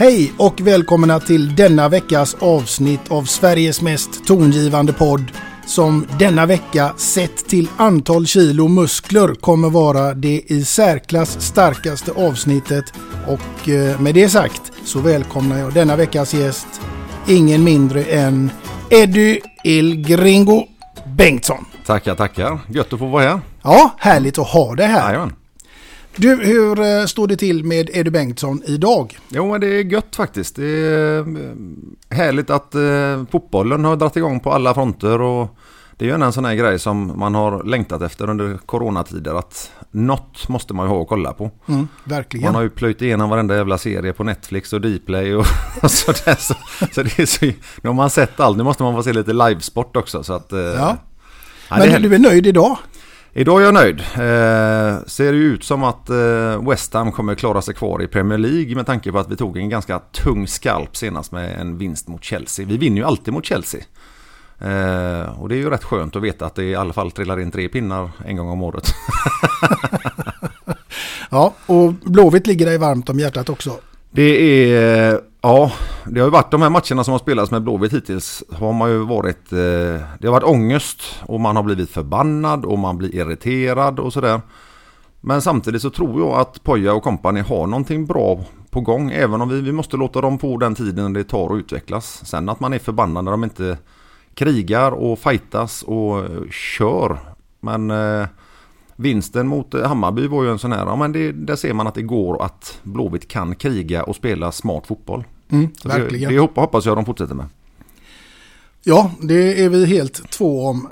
Hej och välkomna till denna veckas avsnitt av Sveriges mest tongivande podd som denna vecka sett till antal kilo muskler kommer vara det i särklass starkaste avsnittet och eh, med det sagt så välkomnar jag denna veckas gäst ingen mindre än Eddie El Gringo Bengtsson. Tackar, tackar. Gött att få vara här. Ja, härligt att ha dig här. Jajamän. Du, hur eh, står det till med Eddie Bengtsson idag? Jo, men det är gött faktiskt. Det är eh, härligt att eh, fotbollen har dragit igång på alla fronter och det är ju en sån här grej som man har längtat efter under coronatider att något måste man ju ha att kolla på. Mm, verkligen. Man har ju plöjt igenom varenda jävla serie på Netflix och Dplay och, och sådär. Så, så det är så, nu har man sett allt, nu måste man få se lite livesport också. Så att, Ja. ja, är Men härligt. du är nöjd idag? Idag är jag nöjd. Eh, ser ju ut som att eh, West Ham kommer klara sig kvar i Premier League med tanke på att vi tog en ganska tung skalp senast med en vinst mot Chelsea. Vi vinner ju alltid mot Chelsea. Eh, och det är ju rätt skönt att veta att det i alla fall trillar in tre pinnar en gång om året. Ja, och Blåvitt ligger dig varmt om hjärtat också. Det är, ja, det har ju varit de här matcherna som har spelats med Blåvitt hittills. Har man ju varit, eh, det har varit ångest och man har blivit förbannad och man blir irriterad och sådär. Men samtidigt så tror jag att Poja och kompani har någonting bra på gång. Även om vi, vi måste låta dem få den tiden det tar att utvecklas. Sen att man är förbannad när de inte krigar och fightas och kör. Men eh, vinsten mot eh, Hammarby var ju en sån här, ja men det, där ser man att det går att Blåvitt kan kriga och spela smart fotboll. Mm, verkligen. Det, det hoppas hoppas jag de fortsätter med. Ja, det är vi helt två om.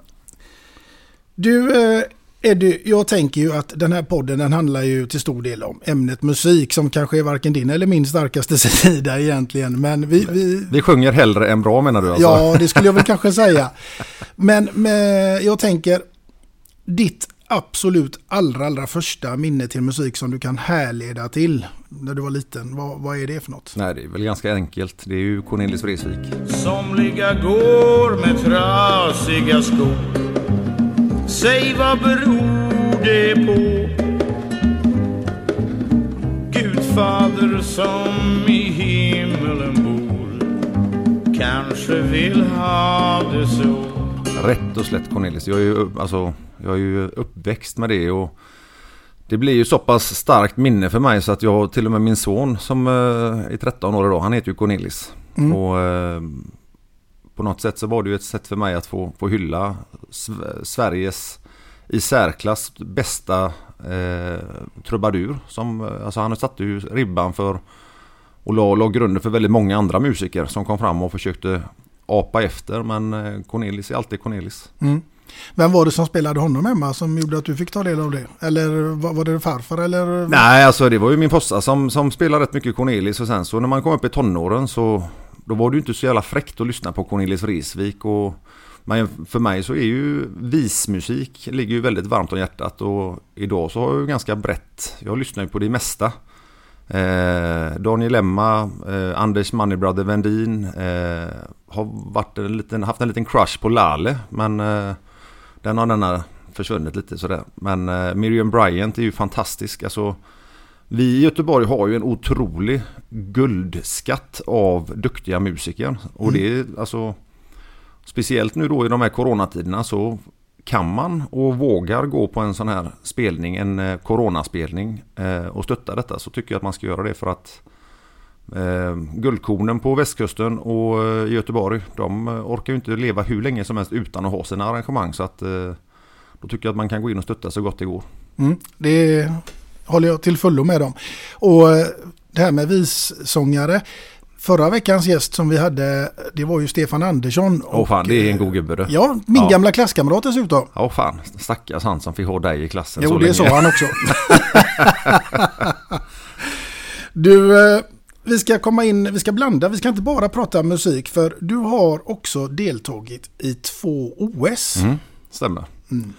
Du, eh, Eddie, jag tänker ju att den här podden den handlar ju till stor del om ämnet musik som kanske är varken din eller min starkaste sida egentligen. Men vi, vi, Vi sjunger hellre än bra menar du alltså? ja, det skulle jag väl kanske säga. Men med, jag tänker, ditt absolut allra, allra första minne till musik som du kan härleda till när du var liten, vad, vad är det för något? Nej, det är väl ganska enkelt. Det är ju Cornelis Vreeswijk. Somliga går med trasiga skor Säg vad beror det på? Gudfader som i himmelen bor Kanske vill ha det så Rätt och slätt Cornelis. Jag är ju, alltså, jag är ju uppväxt med det och det blir ju så pass starkt minne för mig så att jag till och med min son som eh, är 13 år idag, han heter ju Cornelis. Och eh, på något sätt så var det ju ett sätt för mig att få, få hylla Sv- Sveriges i särklass bästa eh, trubadur. Som, eh, alltså han satte ju ribban för och la, la grunden för väldigt många andra musiker som kom fram och försökte apa efter. Men eh, Cornelis är alltid Cornelis. Mm. Vem var det som spelade honom hemma som gjorde att du fick ta del av det? Eller var, det farfar eller? Nej, alltså det var ju min fossa som, som spelade rätt mycket Cornelis och sen så när man kom upp i tonåren så då var det ju inte så jävla fräckt att lyssna på Cornelis Vreeswijk och men för mig så är ju vismusik ligger ju väldigt varmt om hjärtat och idag så har jag ju ganska brett, jag lyssnar ju på det mesta. Eh, Daniel Emma, eh, Anders Moneybrother Vendin eh, har varit en liten, haft en liten crush på Lale men eh, den har denna försvunnit lite sådär. Men eh, Miriam Bryant är ju fantastisk. Alltså, vi i Göteborg har ju en otrolig guldskatt av duktiga musiker. Och det är alltså Speciellt nu då i de här coronatiderna så kan man och vågar gå på en sån här spelning, en eh, coronaspelning eh, och stötta detta så tycker jag att man ska göra det för att eh, guldkornen på västkusten och eh, Göteborg de orkar ju inte leva hur länge som helst utan att ha sina arrangemang så att eh, då tycker jag att man kan gå in och stötta så gott det går. Mm, det håller jag till fullo med om. Och det här med vissångare Förra veckans gäst som vi hade, det var ju Stefan Andersson. Åh oh, fan, det är en god gubbe Ja, min ja. gamla klasskamrat dessutom. Ja, oh, fan. Stackars han som fick ha dig i klassen Jo, så det sa han också. du, eh, vi ska komma in, vi ska blanda, vi ska inte bara prata musik för du har också deltagit i två OS. Mm, stämmer. Mm.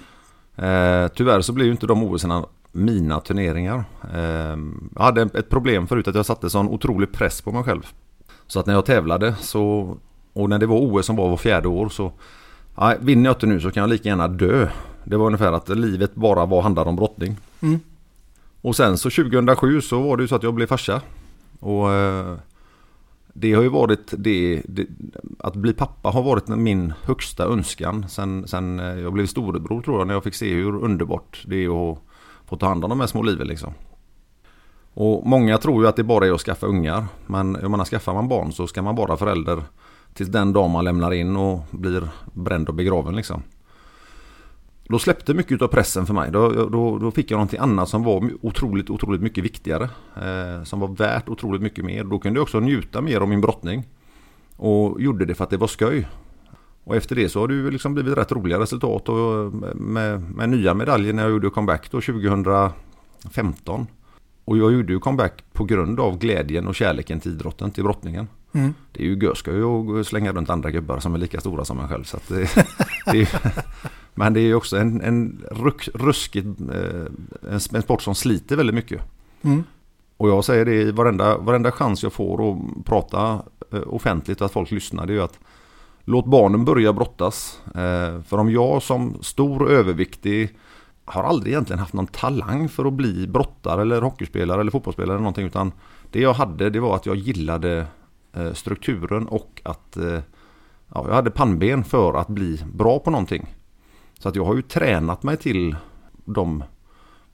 Eh, tyvärr så blir ju inte de OSen mina turneringar. Eh, jag hade ett problem förut att jag satte sån otrolig press på mig själv. Så att när jag tävlade så och när det var OS som var var fjärde år så nej, vinner jag inte nu så kan jag lika gärna dö. Det var ungefär att livet bara var handlade om brottning. Mm. Och sen så 2007 så var det ju så att jag blev farsa. Och eh, det har ju varit det, det, Att bli pappa har varit min högsta önskan sen, sen eh, jag blev storebror tror jag när jag fick se hur underbart det är att få ta hand om de här små liven liksom. Och många tror ju att det bara är att skaffa ungar. Men jag menar skaffar man barn så ska man vara förälder tills den dag man lämnar in och blir bränd och begraven liksom. Då släppte mycket av pressen för mig. Då, då, då fick jag någonting annat som var otroligt, otroligt mycket viktigare. Eh, som var värt otroligt mycket mer. Då kunde jag också njuta mer av min brottning. Och gjorde det för att det var skoj. Och efter det så har det ju liksom blivit rätt roliga resultat och eh, med, med nya medaljer när jag gjorde comeback då 2015. Och jag gjorde ju comeback på grund av glädjen och kärleken till idrotten, till brottningen. Mm. Det är ju görskoj att slänga runt andra gubbar som är lika stora som en själv. Så det, det är, men det är också en, en ruskigt, eh, en, en sport som sliter väldigt mycket. Mm. Och jag säger det i varenda, varenda chans jag får att prata eh, offentligt och att folk lyssnar. Det är ju att låt barnen börja brottas. Eh, för om jag som stor överviktig har aldrig egentligen haft någon talang för att bli brottare eller hockeyspelare eller fotbollsspelare eller någonting utan det jag hade det var att jag gillade eh, strukturen och att eh, ja, jag hade pannben för att bli bra på någonting. Så att jag har ju tränat mig till de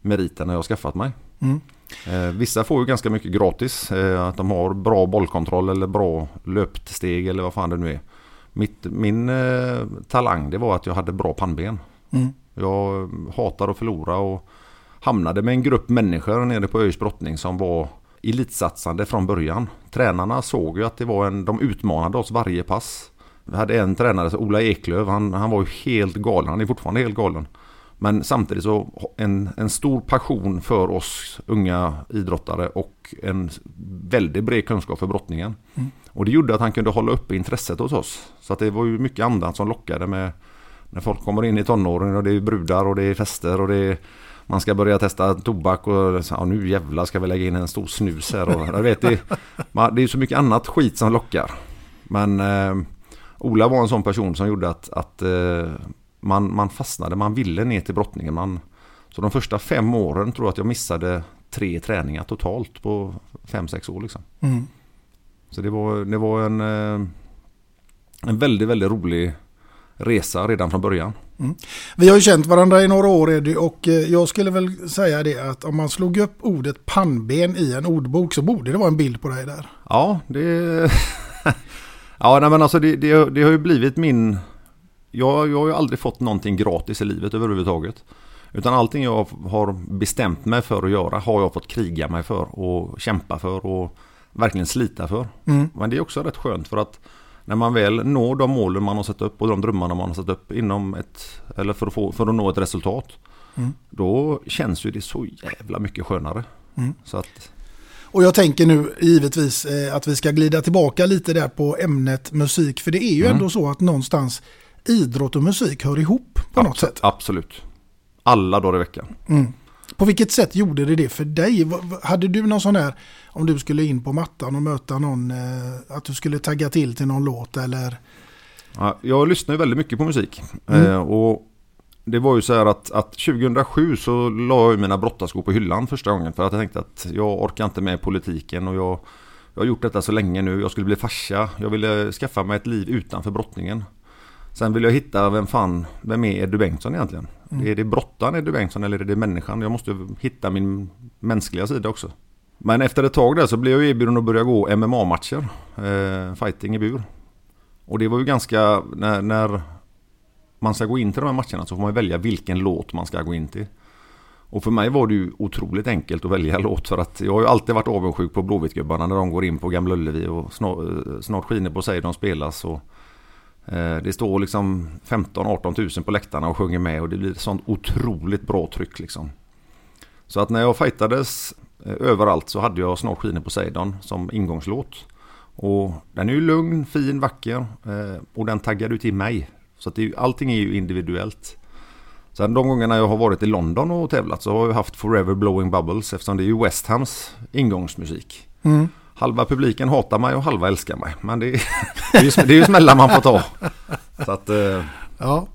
meriterna jag har skaffat mig. Mm. Eh, vissa får ju ganska mycket gratis. att de har bra bollkontroll eller bra löpsteg eller vad fan det nu är. Mitt, min talang det var att jag hade bra pannben. Mm. Jag hatar att förlora och hamnade med en grupp människor nere på ÖIS brottning som var elitsatsande från början. Tränarna såg ju att det var en, de utmanade oss varje pass. Vi hade en tränare, Ola Eklöf, han, han var ju helt galen, han är fortfarande helt galen. Men samtidigt så en, en stor passion för oss unga idrottare och en väldigt bred kunskap för brottningen. Mm. Och det gjorde att han kunde hålla uppe intresset hos oss. Så att det var ju mycket annat som lockade med när folk kommer in i tonåren och det är brudar och det är fester och det är man ska börja testa tobak och ja, nu jävlar ska vi lägga in en stor snus här. Och, jag vet, det, det är så mycket annat skit som lockar. Men eh, Ola var en sån person som gjorde att, att eh, man, man fastnade, man ville ner till brottningen. Man, så de första fem åren tror jag att jag missade tre träningar totalt på fem, sex år. Liksom. Mm. Så det var, det var en, eh, en väldigt, väldigt rolig resa redan från början. Mm. Vi har ju känt varandra i några år Eddie och eh, jag skulle väl säga det att om man slog upp ordet pannben i en ordbok så borde det vara en bild på dig där. Ja, det... ja, nej, men alltså det, det, det, har ju blivit min... Jag, jag har ju aldrig fått någonting gratis i livet överhuvudtaget. Utan allting jag har bestämt mig för att göra har jag fått kriga mig för och kämpa för och verkligen slita för. Mm. Men det är också rätt skönt för att när man väl når de målen man har satt upp och de drömmarna man har satt upp inom ett, eller för att, få, för att nå ett resultat. Mm. Då känns ju det så jävla mycket skönare. Mm. Så att, Och jag tänker nu givetvis eh, att vi ska glida tillbaka lite där på ämnet musik. För det är ju Mm. ändå så att någonstans idrott och musik hör ihop på något abso- sätt. Absolut. Alla dagar i veckan. På vilket sätt gjorde det det för dig? Hade du någon sån här, om du skulle in på mattan och möta någon, eh, att du skulle tagga till till någon låt eller? Ja, jag lyssnar väldigt mycket på musik. Mm. Eh, och det var ju så här att, att 2007 så la jag mina brottarskor på hyllan första gången. För att jag tänkte att jag orkar inte med politiken och jag, jag har gjort detta så länge nu. Jag skulle bli farsa. Jag ville skaffa mig ett liv utanför brottningen. Sen vill jag hitta vem fan, vem är Eddie Bengtsson egentligen? Är det brottaren Eddie Bengtsson eller är det människan? Jag måste hitta min mänskliga sida också. Men efter ett tag där så blev jag erbjuden att börja gå MMA-matcher. Eh, fighting i bur. Och det var ju ganska, när, när man ska gå in till de här matcherna så får man välja vilken låt man ska gå in till. Och för mig var det ju otroligt enkelt att välja låt för att jag har ju alltid varit avundsjuk på Blåvittgubbarna när de går in på Gamla Ullevi och snart, eh, snart skiner på sig de spelas. Och, Eh, det står liksom 15-18 tusen på läktarna och sjunger med och det blir ett sånt otroligt bra tryck liksom. Så att när jag fightades eh, överallt så hade jag Snart skiner Poseidon som ingångslåt. Och den är ju lugn, fin, vacker eh, och den taggar ju till mig. Så att det är, allting är ju individuellt. Sen de gångerna jag har varit i London och tävlat så har jag haft Forever Blowing Bubbles eftersom det är ju West Hams ingångsmusik. Mm. Halva publiken hatar mig och halva älskar mig. Men det är, det är, ju, det är ju smällar man får ta. Så att, eh, Ja.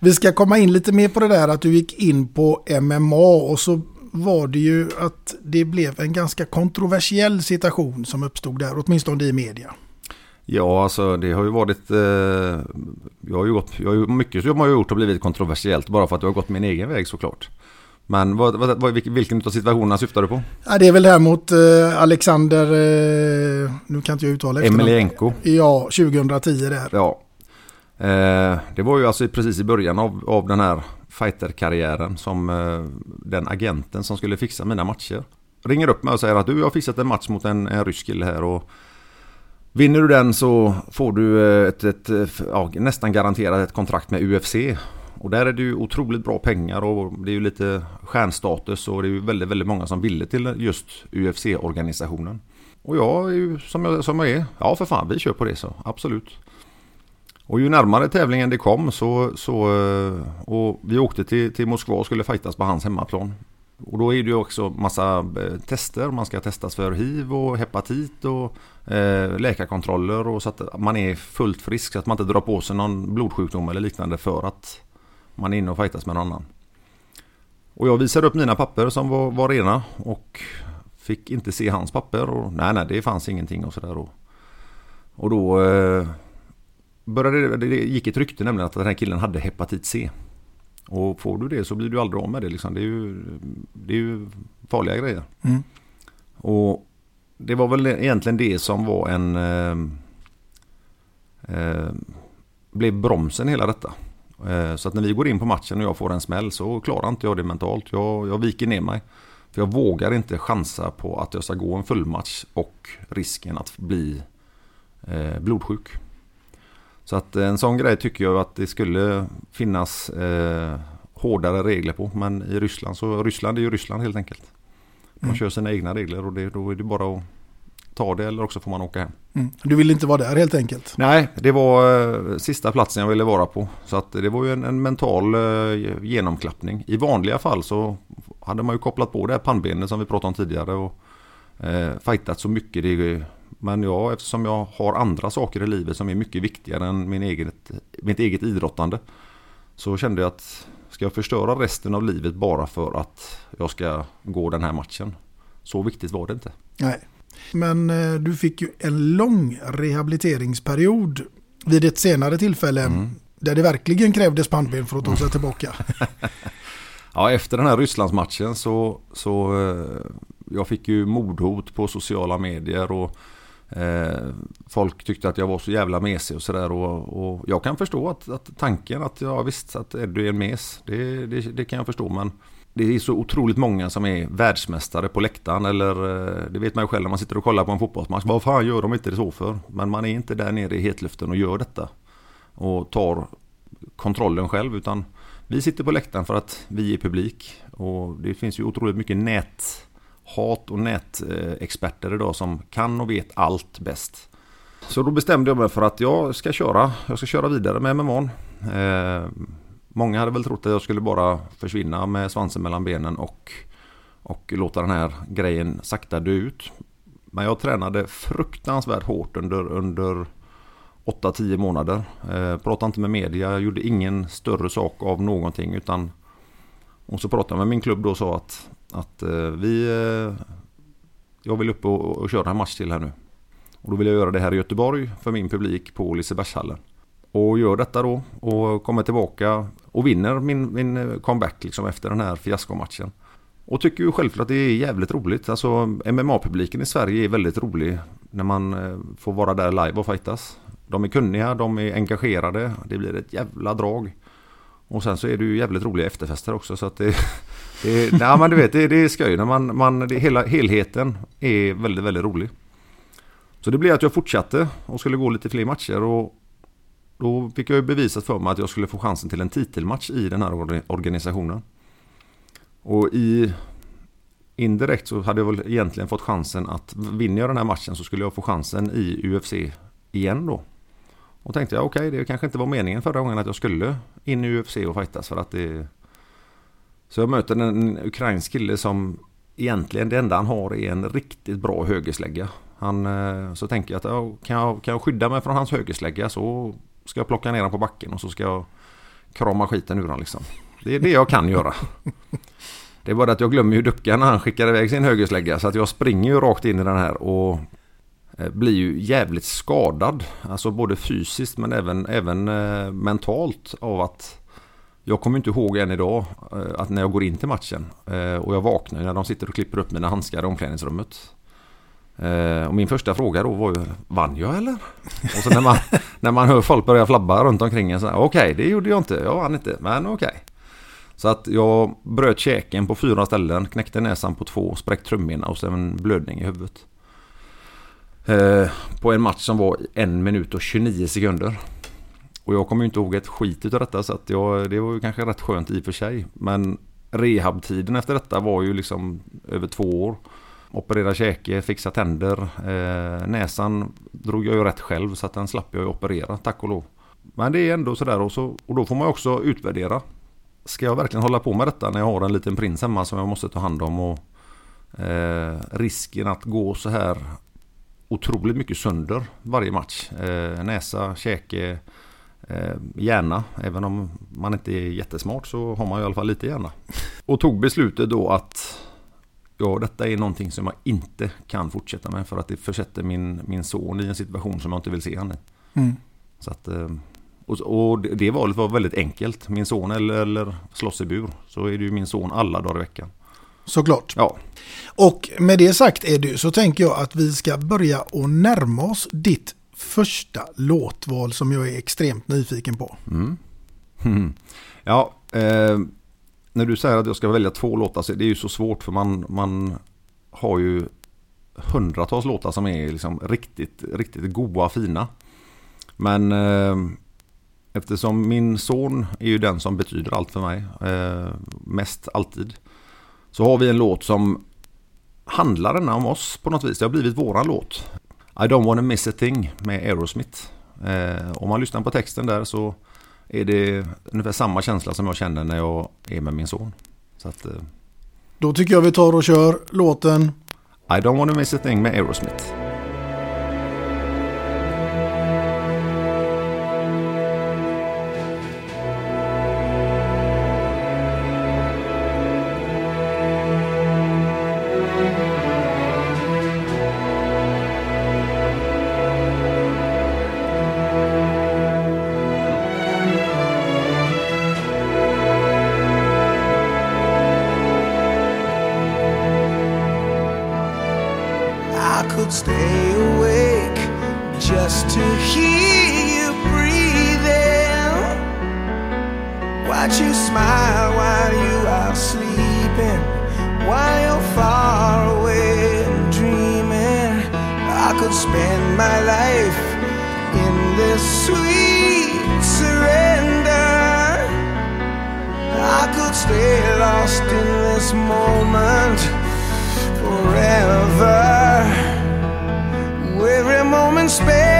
Vi ska komma in lite mer på det där att du gick in på MMA och så var det ju att det blev en ganska kontroversiell situation som uppstod där, åtminstone i media. Ja, alltså det har ju varit... Eh, jag har ju gått... Jag har ju, mycket som jag har gjort har blivit kontroversiellt bara för att jag har gått min egen väg såklart. Men vad, vad, vilken- av situationerna syftar du på? Ja, det är väl här mot eh, Alexander, eh, nu kan inte jag uttala efternamnet. Emelienko. Ja, 2010 där. Ja. Eh, det var ju alltså precis i början av, av den här fighterkarriären som eh, den agenten som skulle fixa mina matcher ringer upp mig och säger att du jag har fixat en match mot en, en rysk kille här och vinner du den så får du eh, ett, ett, eh, f- ja, nästan garanterat ett kontrakt med UFC. Och där är det ju otroligt bra pengar och det är ju lite stjärnstatus och det är ju väldigt, väldigt många som ville till just UFC-organisationen. Och jag är ju som jag, som jag är, ja för fan vi kör på det så, absolut. Och ju närmare tävlingen det kom så, så eh, och vi åkte till, till Moskva och skulle fightas på hans hemmaplan. Och då är det ju också massa eh, tester. Man ska testas för hiv och hepatit och eh, läkarkontroller och så att man är fullt frisk så att man inte drar på sig någon blodsjukdom eller liknande för att man är inne och fightas med någon annan. Och jag visade upp mina papper som var, var rena och fick inte se hans papper och nej nej det fanns ingenting och sådär. Och, och då eh, började det, det gick ett rykte nämligen att den här killen hade hepatit C. Och får du det så blir du aldrig av med det liksom. Det är ju, det är ju farliga grejer. Mm. Och det var väl egentligen det som var en... Eh, eh, blev bromsen hela detta. Eh, så att när vi går in på matchen och jag får en smäll så klarar inte jag det mentalt. Jag, jag viker ner mig. För jag vågar inte chansa på att jag ska gå en fullmatch och risken att bli eh, blodsjuk. Så att en sån grej tycker jag att det skulle finnas eh, hårdare regler på. Men i Ryssland så Ryssland är ju Ryssland helt enkelt. De Mm. kör sina egna regler och det, då är det bara att ta det eller också får man åka hem. Mm. Du ville inte vara där helt enkelt. Nej, det var eh, sista platsen jag ville vara på. Så att det var ju en, en mental eh, genomklappning. I vanliga fall så hade man ju kopplat på det här pannbenet som vi pratade om tidigare och eh, fightat så mycket. Det, men ja, eftersom jag har andra saker i livet som är mycket viktigare än min eget, mitt eget idrottande. Så kände jag att ska jag förstöra resten av livet bara för att jag ska gå den här matchen? Så viktigt var det inte. Nej. Men eh, du fick ju en lång rehabiliteringsperiod vid ett senare tillfälle Mm. där det verkligen krävdes pannben för att ta sig tillbaka. Ja, efter den här Rysslandsmatchen så, så eh, jag fick ju mordhot på sociala medier och eh, folk tyckte att jag var så jävla mesig och sådär och, och jag kan förstå att, att tanken att ja visst att Eddie är en mes, det, det, det kan jag förstå men det är så otroligt många som är världsmästare på läktaren eller eh, det vet man ju själv när man sitter och kollar på en fotbollsmatch. Vad fan gör de inte det så för? Men man är inte där nere i hetluften och gör detta. Och tar kontrollen själv utan vi sitter på läktaren för att vi är publik. Och det finns ju otroligt mycket näthat och nätexperter idag som kan och vet allt bäst. Så då bestämde jag mig för att jag ska köra. Jag ska köra vidare med MMA. Eh, Många hade väl trott att jag skulle bara försvinna med svansen mellan benen och, och låta den här grejen sakta dö ut. Men jag tränade fruktansvärt hårt under, under 8-10 månader. Eh, pratade inte med media, jag gjorde ingen större sak av någonting utan och så pratade jag med min klubb då och sa att, att eh, vi eh, jag vill upp och, och köra en match till här nu. Och då vill jag göra det här i Göteborg för min publik på Lisebergshallen. Och gör detta då och kommer tillbaka och vinner min, min eh, comeback liksom efter den här fiaskomatchen. Och tycker ju självklart att det är jävligt roligt. Alltså MMA-publiken i Sverige är väldigt rolig när man eh, får vara där live och fightas. De är kunniga, de är engagerade, det blir ett jävla drag. Och sen så är det ju jävligt roliga efterfester också så att det... det nej men du vet, det, det är skoj när man... man det, hela helheten är väldigt, väldigt rolig. Så det blev att jag fortsatte och skulle gå lite fler matcher och då fick jag ju bevisat för mig att jag skulle få chansen till en titelmatch i den här organisationen. Och i indirekt så hade jag väl egentligen fått chansen att vinner jag den här matchen så skulle jag få chansen i UFC igen då. Och tänkte jag okej, okay, det kanske inte var meningen förra gången att jag skulle in i UFC och fightas för att det... Så jag möter en ukrainsk kille som egentligen det enda han har är en riktigt bra högerslägga. Han, eh, så tänker jag att kan, jag, kan jag skydda mig från hans högerslägga så ska jag plocka ner honom på backen och så ska jag krama skiten ur honom liksom. Det är det jag kan göra. Det är bara att jag glömmer ju ducka när han skickar iväg sin högerslägga så att jag springer ju rakt in i den här och eh, blir ju jävligt skadad. Alltså både fysiskt men även, även eh, mentalt av att jag kommer inte ihåg än idag att när jag går in till matchen och jag vaknar när de sitter och klipper upp mina handskar i omklädningsrummet. Eh, och min första fråga då var ju, vann jag eller? Och så när man, när man hör folk börja flabba runt omkring en så okej okay, det gjorde jag inte, jag vann inte, men okej. Okay. Så att jag bröt käken på fyra ställen, knäckte näsan på två, spräckt trumhinna och sen en blödning i huvudet. Eh, på en match som var en minut och 29 sekunder. Och jag kommer ju inte ihåg ett skit utav detta så att jag, det var ju kanske rätt skönt i och för sig. Men rehabtiden efter detta var ju liksom över två år operera käke, fixa tänder. Eh, näsan drog jag ju rätt själv så att den slapp jag ju operera tack och lov. Men det är ändå sådär och, så, och då får man också utvärdera. Ska jag verkligen hålla på med detta när jag har en liten prins hemma som jag måste ta hand om och eh, risken att gå så här otroligt mycket sönder varje match. Eh, näsa, käke, eh, hjärna. Även om man inte är jättesmart så har man i alla fall lite hjärna. Och tog beslutet då att ja, detta är någonting som jag inte kan fortsätta med för att det försätter min, min son i en situation som jag inte vill se honom i. Mm. Så att, eh, och, och, det valet var väldigt enkelt. Min son eller, eller slåss i bur. Så är det ju min son alla dagar i veckan. Såklart. Ja. Och med det sagt Edu så tänker jag att vi ska börja och närma oss ditt första låtval som jag är extremt nyfiken på. Mm. Ja, eh, när du säger att jag ska välja två låtar så det är ju så svårt för man, man har ju hundratals låtar som är liksom riktigt, riktigt goa, fina. Men eh, eftersom min son är ju den som betyder allt för mig, eh, mest alltid. Så har vi en låt som handlar denna om oss på något vis. Det har blivit våran låt. I don't wanna miss a thing med Aerosmith. Eh, om man lyssnar på texten där så är det ungefär samma känsla som jag känner när jag är med min son. Så att, eh, Då tycker jag vi tar och kör låten I don't wanna miss a thing med Aerosmith. life in this sweet surrender. I could stay lost in this moment forever. Every moment spent.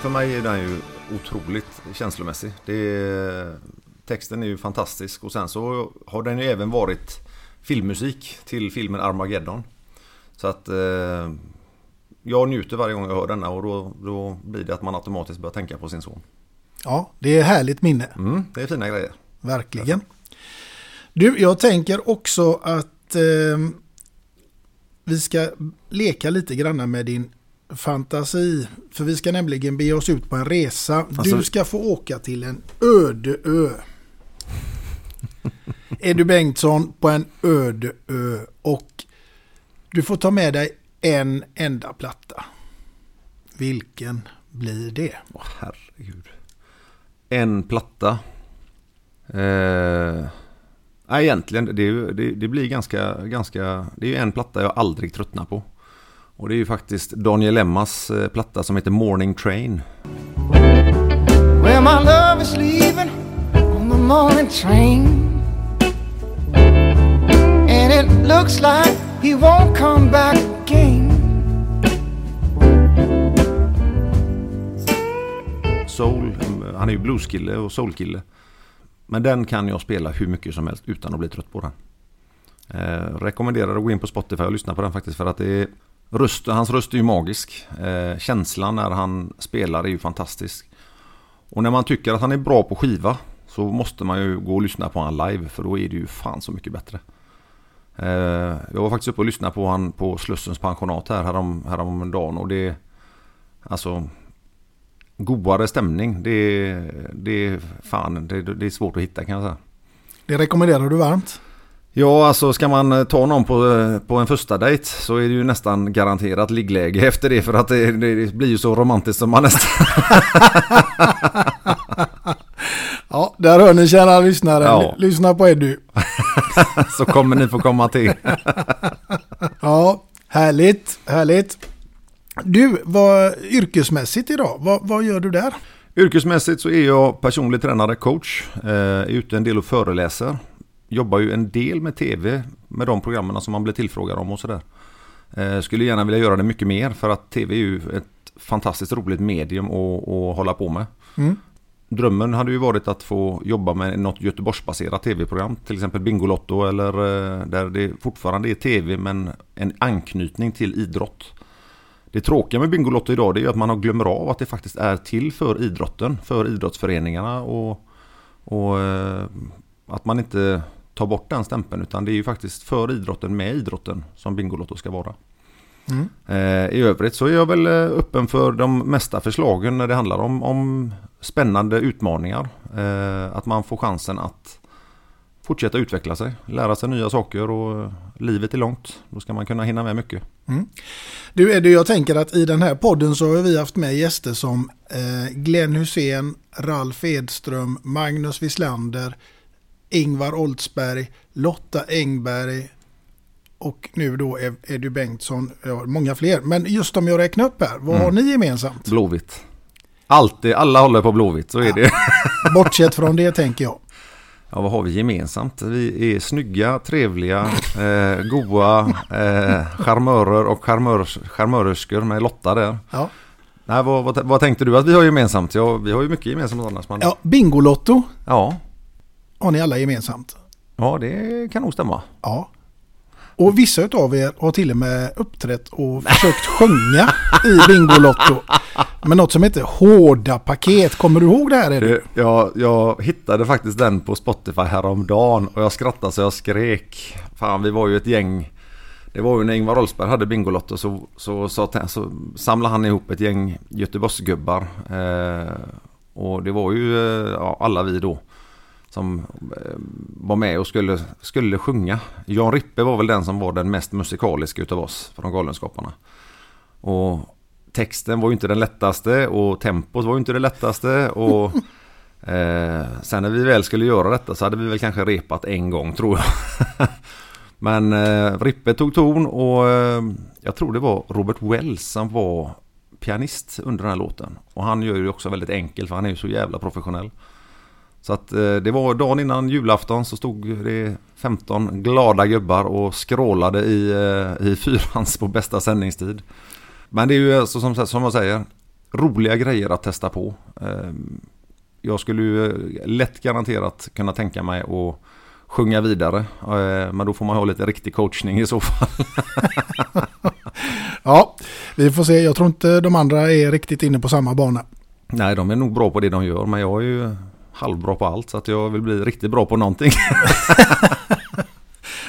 För mig är den ju otroligt känslomässig. Är, texten är ju fantastisk och sen så har den ju även varit filmmusik till filmen Armageddon. Så att eh, jag njuter varje gång jag hör denna och då, då blir det att man automatiskt börjar tänka på sin son. Ja, det är härligt minne. Mm, det är fina grejer. Verkligen. Du, jag tänker också att eh, vi ska leka lite grann med din fantasi. För vi ska nämligen bege oss ut på en resa. Alltså... Du ska få åka till en öde ö. Edu Bengtsson på en öde ö. Och du får ta med dig en enda platta. Vilken blir det? Åh, herregud. En platta. Eh... Egentligen, det, det, det, blir ganska, ganska... Det är en platta jag aldrig tröttnar på. Och det är ju faktiskt Daniel Emmas eh, platta som heter Morning Train. Well, my love is leaving on the morning train And it looks like he won't come back again Soul, mm, han är ju blueskille och soulkille. Men den kan jag spela hur mycket som helst utan att bli trött på den. Eh, rekommenderar att gå in på Spotify och lyssna på den faktiskt för att det är röst, hans röst är ju magisk. Eh, känslan när han spelar är ju fantastisk. Och när man tycker att han är bra på skiva så måste man ju gå och lyssna på han live för då är det ju fan så mycket bättre. Eh, jag var faktiskt uppe och lyssnade på han på Slussens pensionat här härom, häromdagen och det Alltså Godare stämning det, det, fan, det, det är svårt att hitta kan jag säga. Det rekommenderar du varmt. Ja, alltså ska man ta någon på, på en första dejt så är det ju nästan garanterat liggläge efter det för att det, det blir ju så romantiskt som man nästan... ja, där hör ni kära lyssnare. Ja. Lyssna på Eddie. så kommer ni få komma till. ja, härligt, härligt. Du, vad yrkesmässigt idag, vad, vad gör du där? Yrkesmässigt så är jag personlig tränare, coach, eh, är ute en del och föreläser. Jobbar ju en del med tv, med de programmen som man blir tillfrågad om och sådär. Eh, skulle gärna vilja göra det mycket mer för att tv är ju ett fantastiskt roligt medium att, att hålla på med. Mm. Drömmen hade ju varit att få jobba med något Göteborgsbaserat tv-program. Till exempel Bingolotto eller eh, där det fortfarande är tv men en anknytning till idrott. Det tråkiga med Bingolotto idag det är ju att man har glömmer av att det faktiskt är till för idrotten, för idrottsföreningarna och, och eh, att man inte tar bort den stämpeln utan det är ju faktiskt för idrotten med idrotten som Bingolotto ska vara. Mm. Eh, I övrigt så är jag väl eh, öppen för de mesta förslagen när det handlar om, om spännande utmaningar. Eh, att man får chansen att fortsätta utveckla sig, lära sig nya saker och livet är långt. Då ska man kunna hinna med mycket. Mm. Du Eddie, jag tänker att i den här podden så har vi haft med gäster som Glenn Hussein, Ralf Edström, Magnus Wislander, Ingvar Oldsberg, Lotta Engberg och nu då Eddie Bengtsson, ja, många fler. Men just de jag räknar upp här, vad har ni gemensamt? Blåvitt. Alltid, alla håller på Blåvitt, så är det. Bortsett från det tänker jag. Ja, vad har vi gemensamt? Vi är snygga, trevliga, eh, goa, eh, charmörer och charmör, charmörerskor med Lotta där. Ja. Nej, vad, vad, vad tänkte du att vi har gemensamt? Ja, vi har ju mycket gemensamt annars. Men... Ja, Bingolotto ja, har ni alla gemensamt. ja, det kan nog stämma. Ja. Och vissa av er har till och med uppträtt och försökt sjunga i Bingolotto. Men något som heter Hårda paket. Kommer du ihåg det här? Eddie? Det- Jag, jag hittade faktiskt den på Spotify häromdagen och jag skrattade så jag skrek. Fan, vi var ju ett gäng. Det var ju när Ingvar Oldsberg hade Bingolotto så, så, så, så samlade han ihop ett gäng Göteborgsgubbar. Eh, och det var ju eh, ja, alla vi då som eh, var med och skulle, skulle sjunga. Jan Rippe var väl den som var den mest musikaliska utav oss från Galenskaparna. Och texten var ju inte den lättaste och tempot var ju inte det lättaste. Och eh, sen när vi väl skulle göra detta så hade vi väl kanske repat en gång tror jag. Men eh, Rippe tog ton och eh, jag tror det var Robert Wells som var pianist under den här låten. Och han gör ju också väldigt enkelt för han är ju så jävla professionell. Så att eh, det var dagen innan julafton så stod det 15 glada gubbar och skrålade i, eh, i fyrans på bästa sändningstid. Men det är ju alltså, som, som jag säger, roliga grejer att testa på. Eh, Jag skulle ju lätt garanterat kunna tänka mig att sjunga vidare. Men då får man ha lite riktig coachning i så fall. Ja, vi får se. Jag tror inte de andra är riktigt inne på samma bana. Nej, de är nog bra på det de gör, men jag är ju halvbra på allt så att jag vill bli riktigt bra på någonting.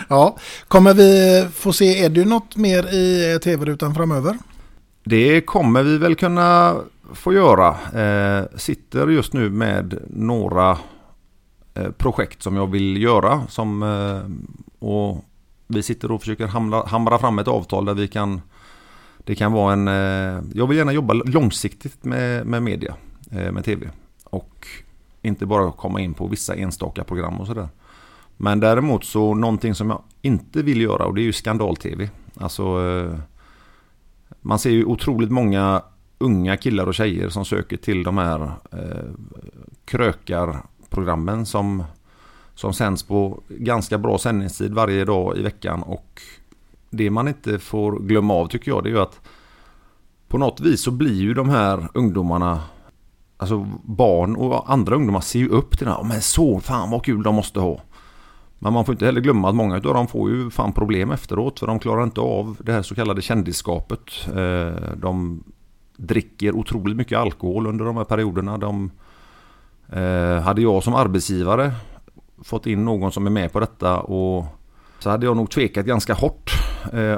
Ja, kommer vi få se Eddie något mer i tv-rutan framöver? Det kommer vi väl kunna få göra. Eh, sitter just nu med några eh, projekt som jag vill göra. Som, eh, och vi sitter och försöker hamra, hamra fram ett avtal där vi kan Det kan vara en eh, Jag vill gärna jobba långsiktigt med, med media, eh, med tv. Och inte bara komma in på vissa enstaka program och sådär. Men däremot så någonting som jag inte vill göra och det är ju skandal-tv. Alltså eh, man ser ju otroligt många unga killar och tjejer som söker till de här eh, krökarprogrammen som, som sänds på ganska bra sändningstid varje dag i veckan. Och det man inte får glömma av tycker jag det är ju att på något vis så blir ju de här ungdomarna Alltså barn och andra ungdomar ser ju upp till det här. Men så, fan vad kul de måste ha. Men man får inte heller glömma att många av dem får ju fan problem efteråt. För de klarar inte av det här så kallade kändisskapet. Eh, de dricker otroligt mycket alkohol under de här perioderna. De, eh, hade jag som arbetsgivare fått in någon som är med på detta och så hade jag nog tvekat ganska hårt. Eh,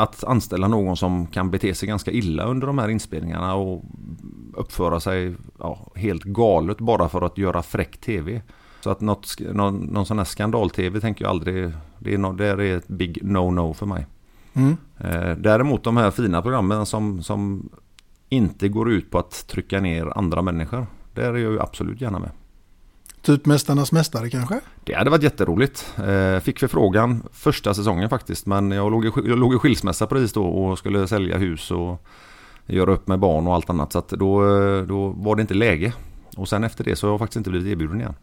Att anställa någon som kan bete sig ganska illa under de här inspelningarna och uppföra sig ja, helt galet bara för att göra fräck tv. Så att något, någon, någon sån här skandal-tv tänker jag aldrig, det är, no, det är ett big no-no för mig. Mm. Eh, däremot de här fina programmen som, som inte går ut på att trycka ner andra människor. Där är jag ju absolut gärna med. Typ Mästarnas Mästare kanske? Det hade varit jätteroligt. Eh, fick förfrågan första säsongen faktiskt. Men jag låg, i, jag låg i skilsmässa precis då och skulle sälja hus och göra upp med barn och allt annat. Så då, då var det inte läge. Och sen efter det så har jag faktiskt inte blivit erbjuden igen.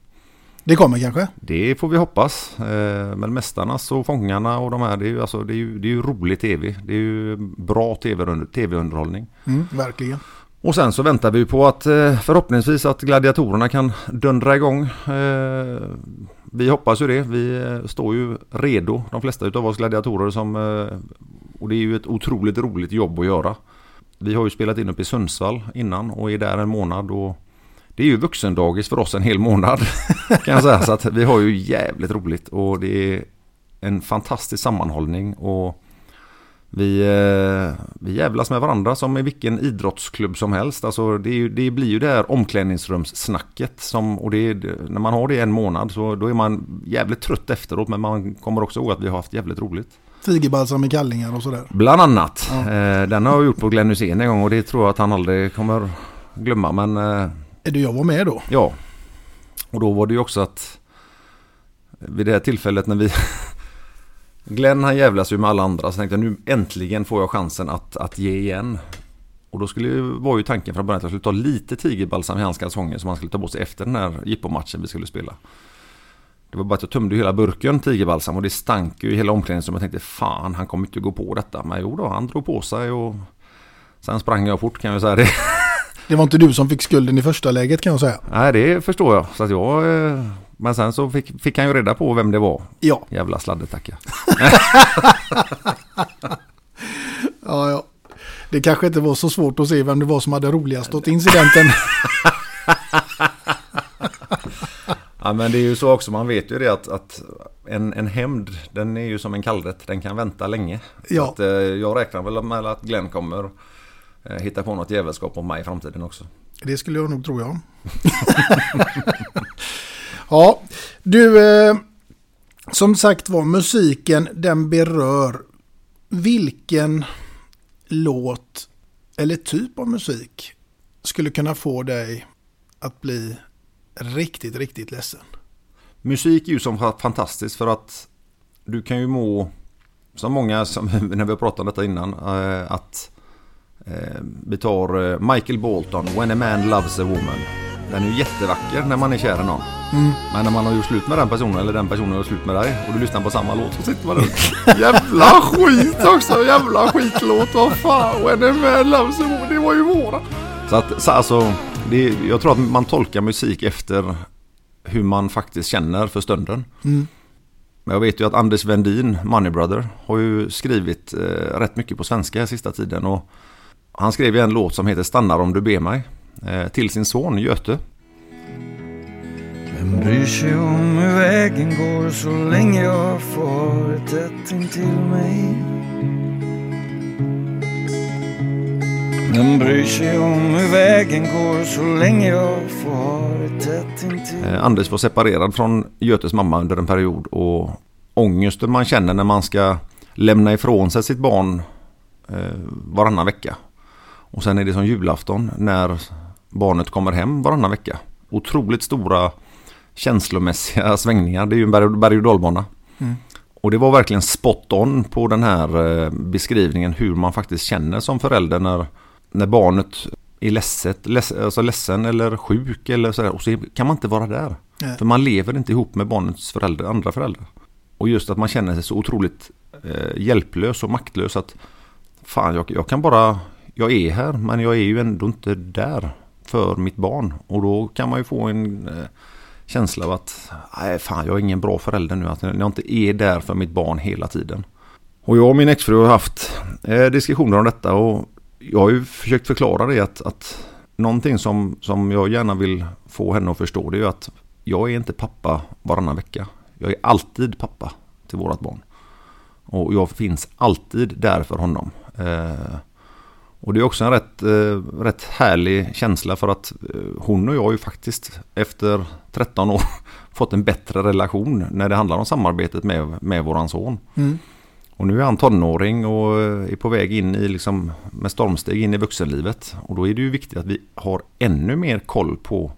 Det kommer kanske? Det får vi hoppas. Eh, men Mästarnas och Fångarna och de här, det är ju, alltså, det är ju, det är ju rolig tv. Det är ju bra tv-underhållning. Mm, verkligen. Och sen så väntar vi på att eh, förhoppningsvis att gladiatorerna kan dundra igång. Eh, vi hoppas ju det. Vi eh, står ju redo, de flesta utav oss gladiatorer som... Och det är ju ett otroligt roligt jobb att göra. Vi har ju spelat in uppe i Sundsvall innan och är där en månad och det är ju vuxendagis för oss en hel månad kan jag säga. Så att vi har ju jävligt roligt och det är en fantastisk sammanhållning och vi, eh, vi jävlas med varandra som i vilken idrottsklubb som helst. Alltså det, är det blir ju det här omklädningsrumssnacket. Som, och det är, när man har det en månad så då är man jävligt trött efteråt. Men man kommer också ihåg att vi har haft jävligt roligt. Tigerbalsam i kallingar och sådär. Bland annat. Ja. Eh, den har jag gjort på Glenn Hysén en gång och det tror jag att han aldrig kommer glömma. Men eh, Är det jag var med då? ja. Och då var det ju också att vid det här tillfället när vi Glenn han jävlas ju med alla andra så tänkte jag nu äntligen får jag chansen att, att ge igen. Och då skulle, var ju tanken från början att jag skulle ta lite tigerbalsam i hans kalsonger som han skulle ta på sig efter den här jippomatchen vi skulle spela. Det var bara att jag tömde hela burken tigerbalsam och det stank ju i hela omklädningsrummet. Jag tänkte fan han kommer inte gå på detta. Men jo då, han drog på sig och sen sprang jag fort kan jag säga det. Det var inte du som fick skulden i första läget kan jag säga. Nej det förstår jag. Så att jag eh, men sen så fick, fick han ju reda på vem det var. Ja. Jävla sladdetacka. Ja, ja. Det kanske inte var så svårt att se vem det var som hade roligast åt incidenten. Ja men det är ju så också, man vet ju det att, att en, en hämnd den är ju som en kallrätt, den kan vänta länge. Ja. Att, eh, jag räknar väl med att Glenn kommer eh, hitta på något jävelskap mot mig i framtiden också. Det skulle jag nog tro ja. ja, du. Eh, som sagt var, musiken den berör. Vilken låt eller typ av musik skulle kunna få dig att bli riktigt, riktigt ledsen? Musik är ju som fantastiskt för att du kan ju må, som många, som, när vi har pratat om detta innan, eh, att eh, vi tar eh, Michael Bolton, When a man loves a woman. Den är ju jättevacker när man är kär i någon. Mm. Men när man har gjort slut med den personen eller den personen har gjort slut med dig och du lyssnar på samma låt så sitter man där. Jävla skit också! Jävla skitlåt! Vad fan! When a man loves a. Det var ju våra. Så att så alltså, det, jag tror att man tolkar musik efter hur man faktiskt känner för stunden. Mm. Men jag vet ju att Anders Vendin, Money Brother, har ju skrivit eh, rätt mycket på svenska sista tiden. Och han skrev ju en låt som heter Stannar om du ber mig. Eh, till sin son Göte. Vem bryr sig om hur vägen går så länge jag får tätt intill mig? Vem bryr sig om hur vägen går så länge jag får tätt intill Eh, Anders var separerad från Götes mamma under en period och ångesten man känner när man ska lämna ifrån sig sitt barn eh, varannan vecka. Och sen är det som julafton när barnet kommer hem varannan vecka. Otroligt stora känslomässiga svängningar. Det är ju en berg- berg och dalbana. Mm. Och det var verkligen spot on på den här eh, beskrivningen hur man faktiskt känner som förälder när, när barnet är ledset, leds, alltså ledsen eller sjuk eller sådär. Och så kan man inte vara där. Nej. För man lever inte ihop med barnets förälder, andra föräldrar. Och just att man känner sig så otroligt eh, hjälplös och maktlös att fan jag, jag kan bara, jag är här men jag är ju ändå inte där för mitt barn. Och då kan man ju få en eh, känsla av att nej fan jag är ingen bra förälder nu. Att jag inte är där för mitt barn hela tiden. Och jag och min exfru har haft eh, diskussioner om detta och jag har ju försökt förklara det att, att någonting som, som jag gärna vill få henne att förstå det är ju att jag är inte pappa varannan vecka. Jag är alltid pappa till vårat barn. Och jag finns alltid där för honom. Eh, och det är också en rätt, eh, rätt härlig känsla för att eh, hon och jag har ju faktiskt efter 13 år fått en bättre relation när det handlar om samarbetet med, med våran son. Mm. Och nu är han tonåring och är på väg in i liksom med stormsteg in i vuxenlivet. Och då är det ju viktigt att vi har ännu mer koll på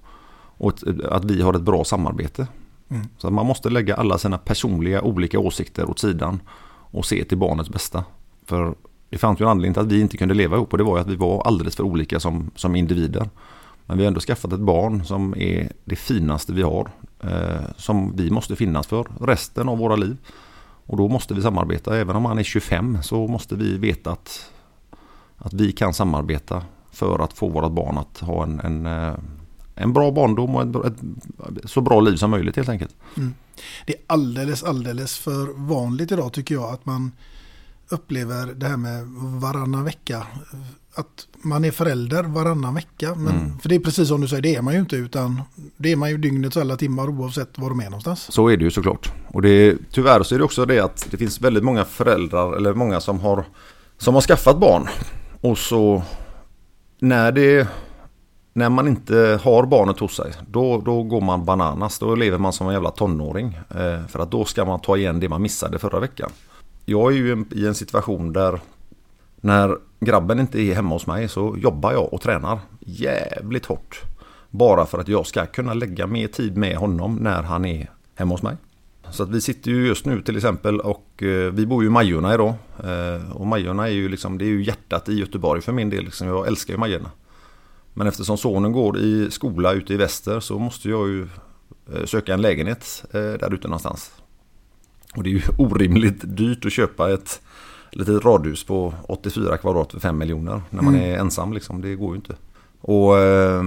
och ett- att vi har ett bra samarbete. Mm. Så man måste lägga alla sina personliga olika åsikter åt sidan och se till barnets bästa. För det fanns ju en anledning till att vi inte kunde leva ihop och det var ju att vi var alldeles för olika som, som individer. Men vi har ändå skaffat ett barn som är det finaste vi har. Eh, som vi måste finnas för resten av våra liv. Och då måste vi samarbeta. Även om han är 25 så måste vi veta att, att vi kan samarbeta för att få vårt barn att ha en, en, eh, en bra barndom och ett, ett så bra liv som möjligt helt enkelt. Mm. Det är alldeles, alldeles för vanligt idag tycker jag att man upplever det här med varannan vecka. Att man är förälder varannan vecka. Men, Mm. För det är precis som du säger, det är man ju inte utan det är man ju dygnets alla timmar oavsett var de är någonstans. Så är det ju såklart. Och det, tyvärr så är det också det att det finns väldigt många föräldrar eller många som har som har skaffat barn. Och så när det när man inte har barnet hos sig, då, då går man bananas. Då lever man som en jävla tonåring. Eh, för att då ska man ta igen det man missade förra veckan. Jag är ju i en situation där när grabben inte är hemma hos mig så jobbar jag och tränar jävligt hårt. Bara för att jag ska kunna lägga mer tid med honom när han är hemma hos mig. Så att vi sitter ju just nu till exempel och eh, vi bor ju i Majorna idag. Eh, och Majorna är ju liksom, det är ju hjärtat i Göteborg för min del. Liksom. Jag älskar ju Majorna. Men eftersom sonen går i skola ute i väster så måste jag ju eh, söka en lägenhet där ute någonstans. Och det är ju orimligt dyrt att köpa ett litet radhus på 84 kvadrat för 5 miljoner när man Mm. är ensam liksom. Det går ju inte. Och, eh,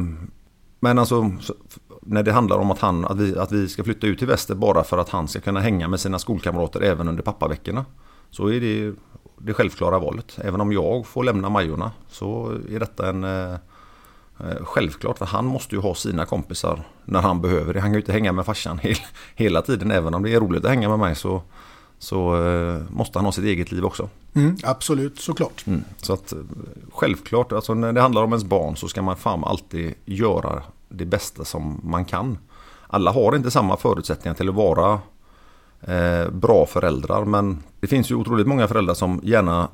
men alltså så- när det handlar om att, han, att, vi, att vi ska flytta ut till väster bara för att han ska kunna hänga med sina skolkamrater även under pappaveckorna. Så är det det självklara valet. Även om jag får lämna Majorna så är detta en eh, självklart. För han måste ju ha sina kompisar när han behöver det. Han kan ju inte hänga med farsan hel, hela tiden. Även om det är roligt att hänga med mig så, så eh, måste han ha sitt eget liv också. Mm, absolut, såklart. Mm. Så att eh, självklart, alltså när det handlar om ens barn så ska man fan alltid göra det bästa som man kan. Alla har inte samma förutsättningar till att vara eh, bra föräldrar men det finns ju otroligt många föräldrar som gärna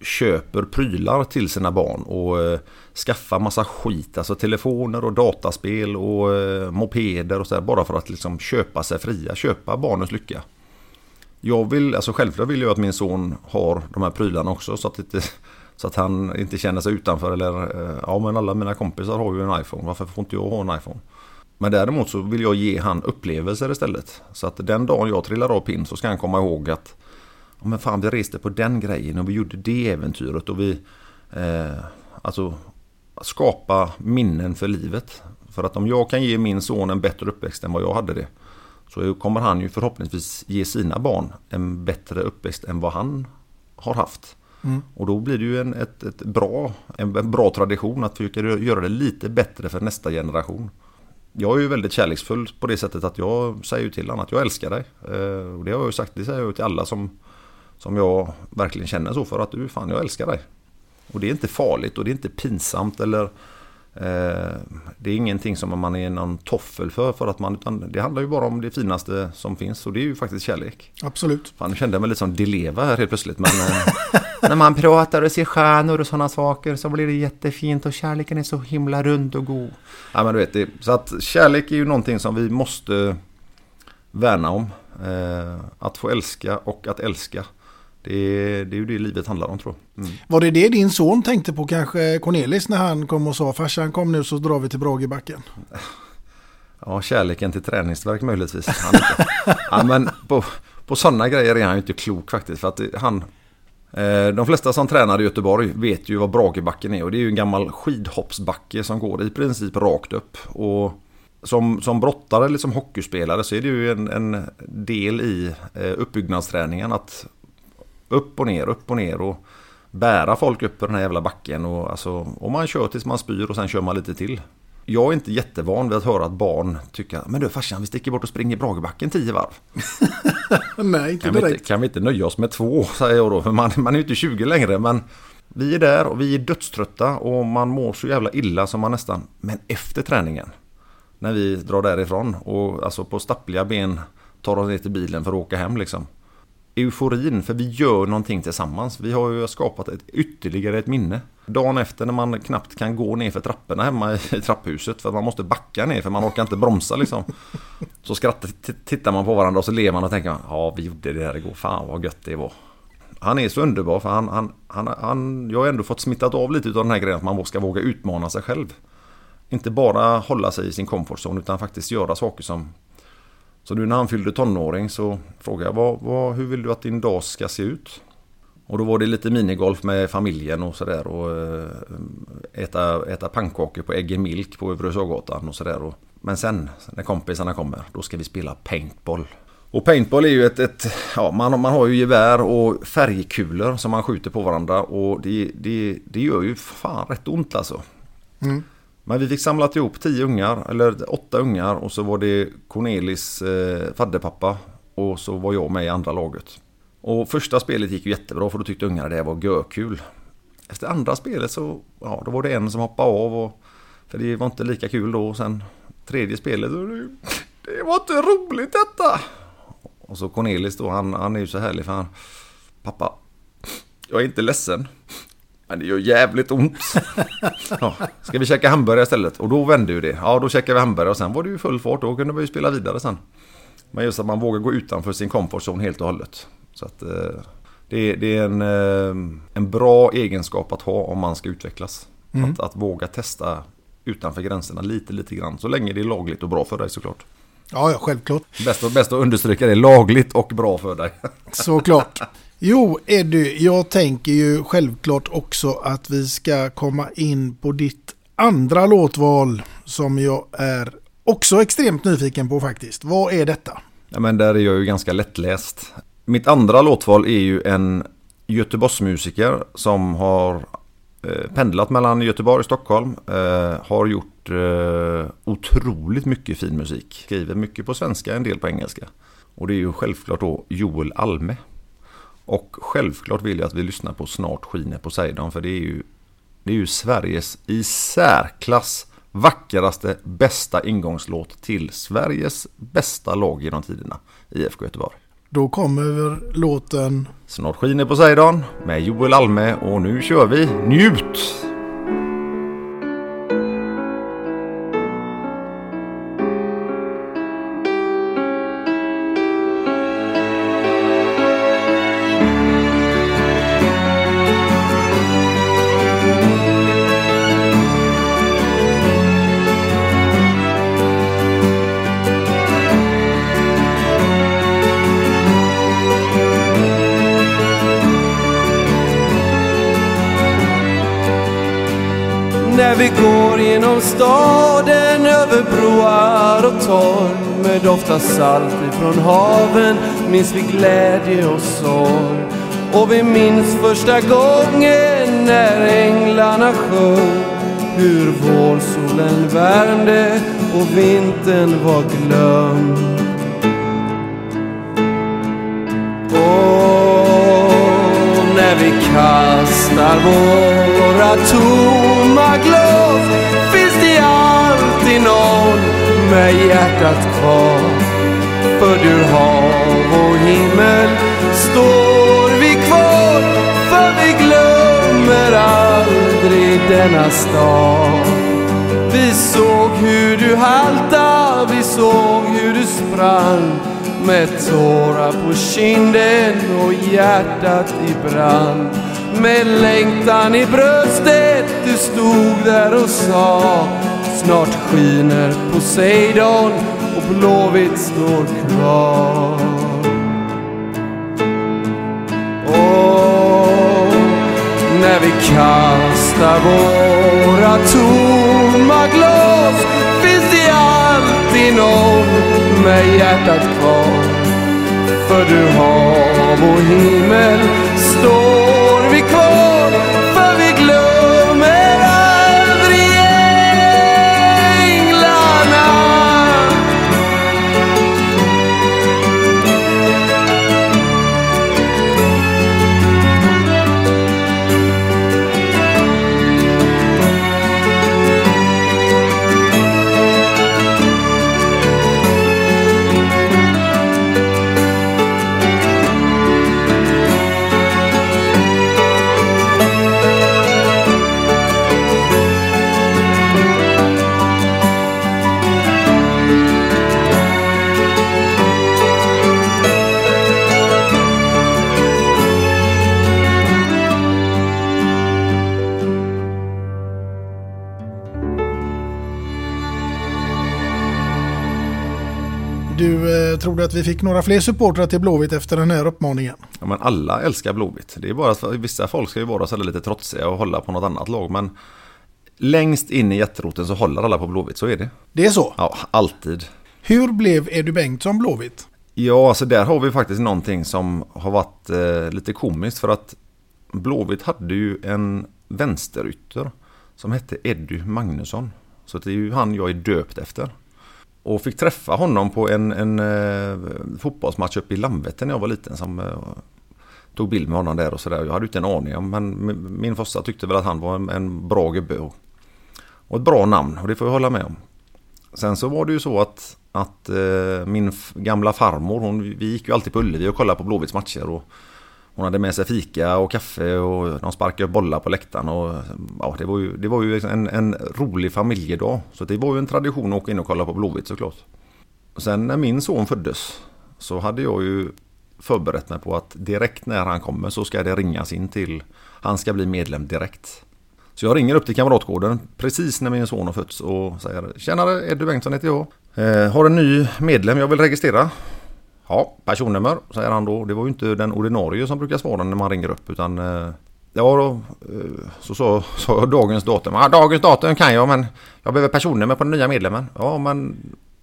köper prylar till sina barn och eh, skaffar massa skit, alltså telefoner och dataspel och eh, mopeder och sådär bara för att liksom köpa sig fria, köpa barnens lycka. Jag vill, alltså självklart vill jag att min son har de här prylarna också så att, inte, så att han inte känner sig utanför eller eh, ja men alla mina kompisar har ju en iPhone, varför får inte jag ha en iPhone? Men däremot så vill jag ge han upplevelser istället. Så att den dagen jag trillar av pinn så ska han komma ihåg att ja, men fan vi reste på den grejen och vi gjorde det äventyret och vi eh, alltså skapa minnen för livet. För att om jag kan ge min son en bättre uppväxt än vad jag hade det så kommer han ju förhoppningsvis ge sina barn en bättre uppväxt än vad han har haft. Mm. Och då blir det ju en, ett, ett bra, en, en bra tradition att försöka göra det lite bättre för nästa generation. Jag är ju väldigt kärleksfull på det sättet att jag säger till honom att jag älskar dig. Eh, och det har jag ju sagt, det säger jag till alla som, som jag verkligen känner så för att du fan jag älskar dig. Och det är inte farligt och det är inte pinsamt eller eh, det är ingenting som man är någon toffel för, för att man, utan det handlar ju bara om det finaste som finns och det är ju faktiskt kärlek. Absolut. Fan, nu kände jag mig lite som Dileva här helt plötsligt. Men eh, när man pratar och ser stjärnor och sådana saker så blir det jättefint och kärleken är så himla rund och god. Ja, men du vet, det, så att kärlek är ju någonting som vi måste värna om. Eh, att få älska och att älska. Det är, det är ju det livet handlar om tror jag. Mm. Var det det din son tänkte på kanske Cornelis när han kom och sa farsan kom nu så drar vi till Bragebacken? Ja, kärleken till träningsverk möjligtvis. Han, ja, men på, på sådana grejer är han ju inte klok faktiskt. För att han, eh, de flesta som tränar i Göteborg vet ju vad Bragebacken är. Och det är ju en gammal skidhoppsbacke som går i princip rakt upp. Och som, som brottare eller som hockeyspelare så är det ju en, en del i eh, uppbyggnadsträningen att upp och ner, upp och ner och bära folk upp i den här jävla backen. Och, alltså, och man kör tills man spyr och sen kör man lite till. Jag är inte jättevan vid att höra att barn tycker Men du farsan, vi sticker bort och springer Bragebacken tio varv. Nej, inte Kan vi, inte, direkt. kan vi inte nöja oss med två, säger jag då. För man, man är ju inte 20 längre. Men vi är där och vi är dödströtta och man mår så jävla illa som man nästan... Men efter träningen, när vi drar därifrån och alltså på stappliga ben tar oss ner till bilen för att åka hem liksom. Euforin, för vi gör någonting tillsammans. Vi har ju skapat ett, ytterligare ett minne. Dagen efter när man knappt kan gå ner för trapporna hemma i, trapphuset för att man måste backa ner för man orkar inte bromsa liksom. Så skrattar, tittar man på varandra och så ler man och tänker ja vi gjorde det där igår, fan vad gött det var. Han är så underbar för han, han, han, han jag har ändå fått smittat av lite av den här grejen att man ska våga utmana sig själv. Inte bara hålla sig i sin comfort zone utan faktiskt göra saker som så nu när han fyllde tonåring så frågade jag vad, vad, hur vill du att din dag ska se ut? Och då var det lite minigolf med familjen och sådär och eh, äta, äta pannkakor på Ägg Milk på Övre Sjögatan och sådär. Men sen när kompisarna kommer då ska vi spela paintball. Och paintball är ju ett, ett ja man, man har ju gevär och färgkulor som man skjuter på varandra och det, det, det gör ju fan rätt ont alltså. Mm. Men vi fick samlat ihop tio ungar, eller åtta ungar och så var det Cornelis eh, fadderpappa och så var jag med i andra laget. Och första spelet gick ju jättebra för då tyckte ungarna det var görkul. Efter andra spelet så, ja då var det en som hoppade av och för det var inte lika kul då. Och sen tredje spelet, det var inte roligt detta. Och så Cornelis då, han, han är ju så härlig för han, pappa, jag är inte ledsen. Men det gör jävligt ont. Ja, ska vi käka hamburgare istället? Och då vände ju det. Ja, då käkade vi hamburgare och sen var det ju full fart. Då kunde vi ju spela vidare sen. Men just att man vågar gå utanför sin comfort zone helt och hållet. Så att eh, det, det, är en, eh, en bra egenskap att ha om man ska utvecklas. Mm. Att, att våga testa utanför gränserna lite, lite grann. Så länge det är lagligt och bra för dig såklart. Ja, ja, självklart. Bäst, bäst att understryka det, lagligt och bra för dig. Såklart. Jo, Eddie, jag tänker ju självklart också att vi ska komma in på ditt andra låtval som jag är också extremt nyfiken på faktiskt. Vad är detta? Ja, men där är jag ju ganska lättläst. Mitt andra låtval är ju en Göteborgsmusiker som har eh, pendlat mellan Göteborg och Stockholm. Eh, har gjort eh, otroligt mycket fin musik. Skriver mycket på svenska, en del på engelska. Och det är ju självklart då Joel Alme. Och självklart vill jag att vi lyssnar på Snart skiner Poseidon för det är ju, det är ju Sveriges i särklass vackraste, bästa ingångslåt till Sveriges bästa lag genom tiderna, IFK Göteborg. Då kommer låten Snart skiner Poseidon med Joel Alme och nu kör vi Njut! Staden över broar och torg med doft av salt ifrån haven minns vi glädje och sorg. Och vi minns första gången när änglarna sjöng hur vårsolen värmde och vintern var glömd. Och när vi kastar våra tomma glas alltid någon med hjärtat kvar. För du hav och himmel står vi kvar för vi glömmer aldrig denna stad. Vi såg hur du halta, vi såg hur du sprang med tårar på kinden och hjärtat i brand. Med längtan i bröstet, du stod där och sa Snart skiner Poseidon och Blåvitt står kvar. Och när vi kastar våra tomma glas finns det alltid någon med hjärtat kvar. För du hav och himmel står vi kvar Du eh, trodde att vi fick några fler supportrar till Blåvitt efter den här uppmaningen? Ja, men alla älskar Blåvitt. Det är bara att vissa folk ska ju vara så lite trotsiga och hålla på något annat lag. Men längst in i jätteroten så håller alla på Blåvitt, så är det. Det är så? Ja, alltid. Hur blev Eddie Bengtsson Blåvitt? Ja, alltså där har vi faktiskt någonting som har varit eh, lite komiskt för att Blåvitt hade ju en vänsterytter som hette Eddie Magnusson. Så det är ju han jag är döpt efter. Och fick träffa honom på en, en eh, fotbollsmatch uppe i Landvetter när jag var liten. Som, eh, tog bild med honom där och sådär. Jag hade ju inte en aning om men min- min farsa tyckte väl att han var en, en bra gubbe. Och, och ett bra namn och det får jag hålla med om. Sen så var det ju så att, att eh, min gamla farmor, hon, vi gick ju alltid på Ullevi och kollade på Blåvitts matcher. Och hon hade med sig fika och kaffe och de sparkade bollar på läktaren. Och, ja, det var ju, det var ju en, en rolig familjedag. Så det var ju en tradition att åka in och kolla på Blåvitt såklart. Och Sen när min son föddes så hade jag ju förberett mig på att direkt när han kommer så ska det ringas in till, han ska bli medlem direkt. Så jag ringer upp till Kamratgården precis när min son har fötts och säger Tjenare, Eddie Bengtsson heter jag. Eh, har en ny medlem jag vill registrera. Ja, personnummer säger han då. Det var ju inte den ordinarie som brukar svara när man ringer upp utan eh, Ja då, eh, så sa sa jag dagens datum. Ja, dagens datum kan jag men jag behöver personnummer på den nya medlemmen. Ja men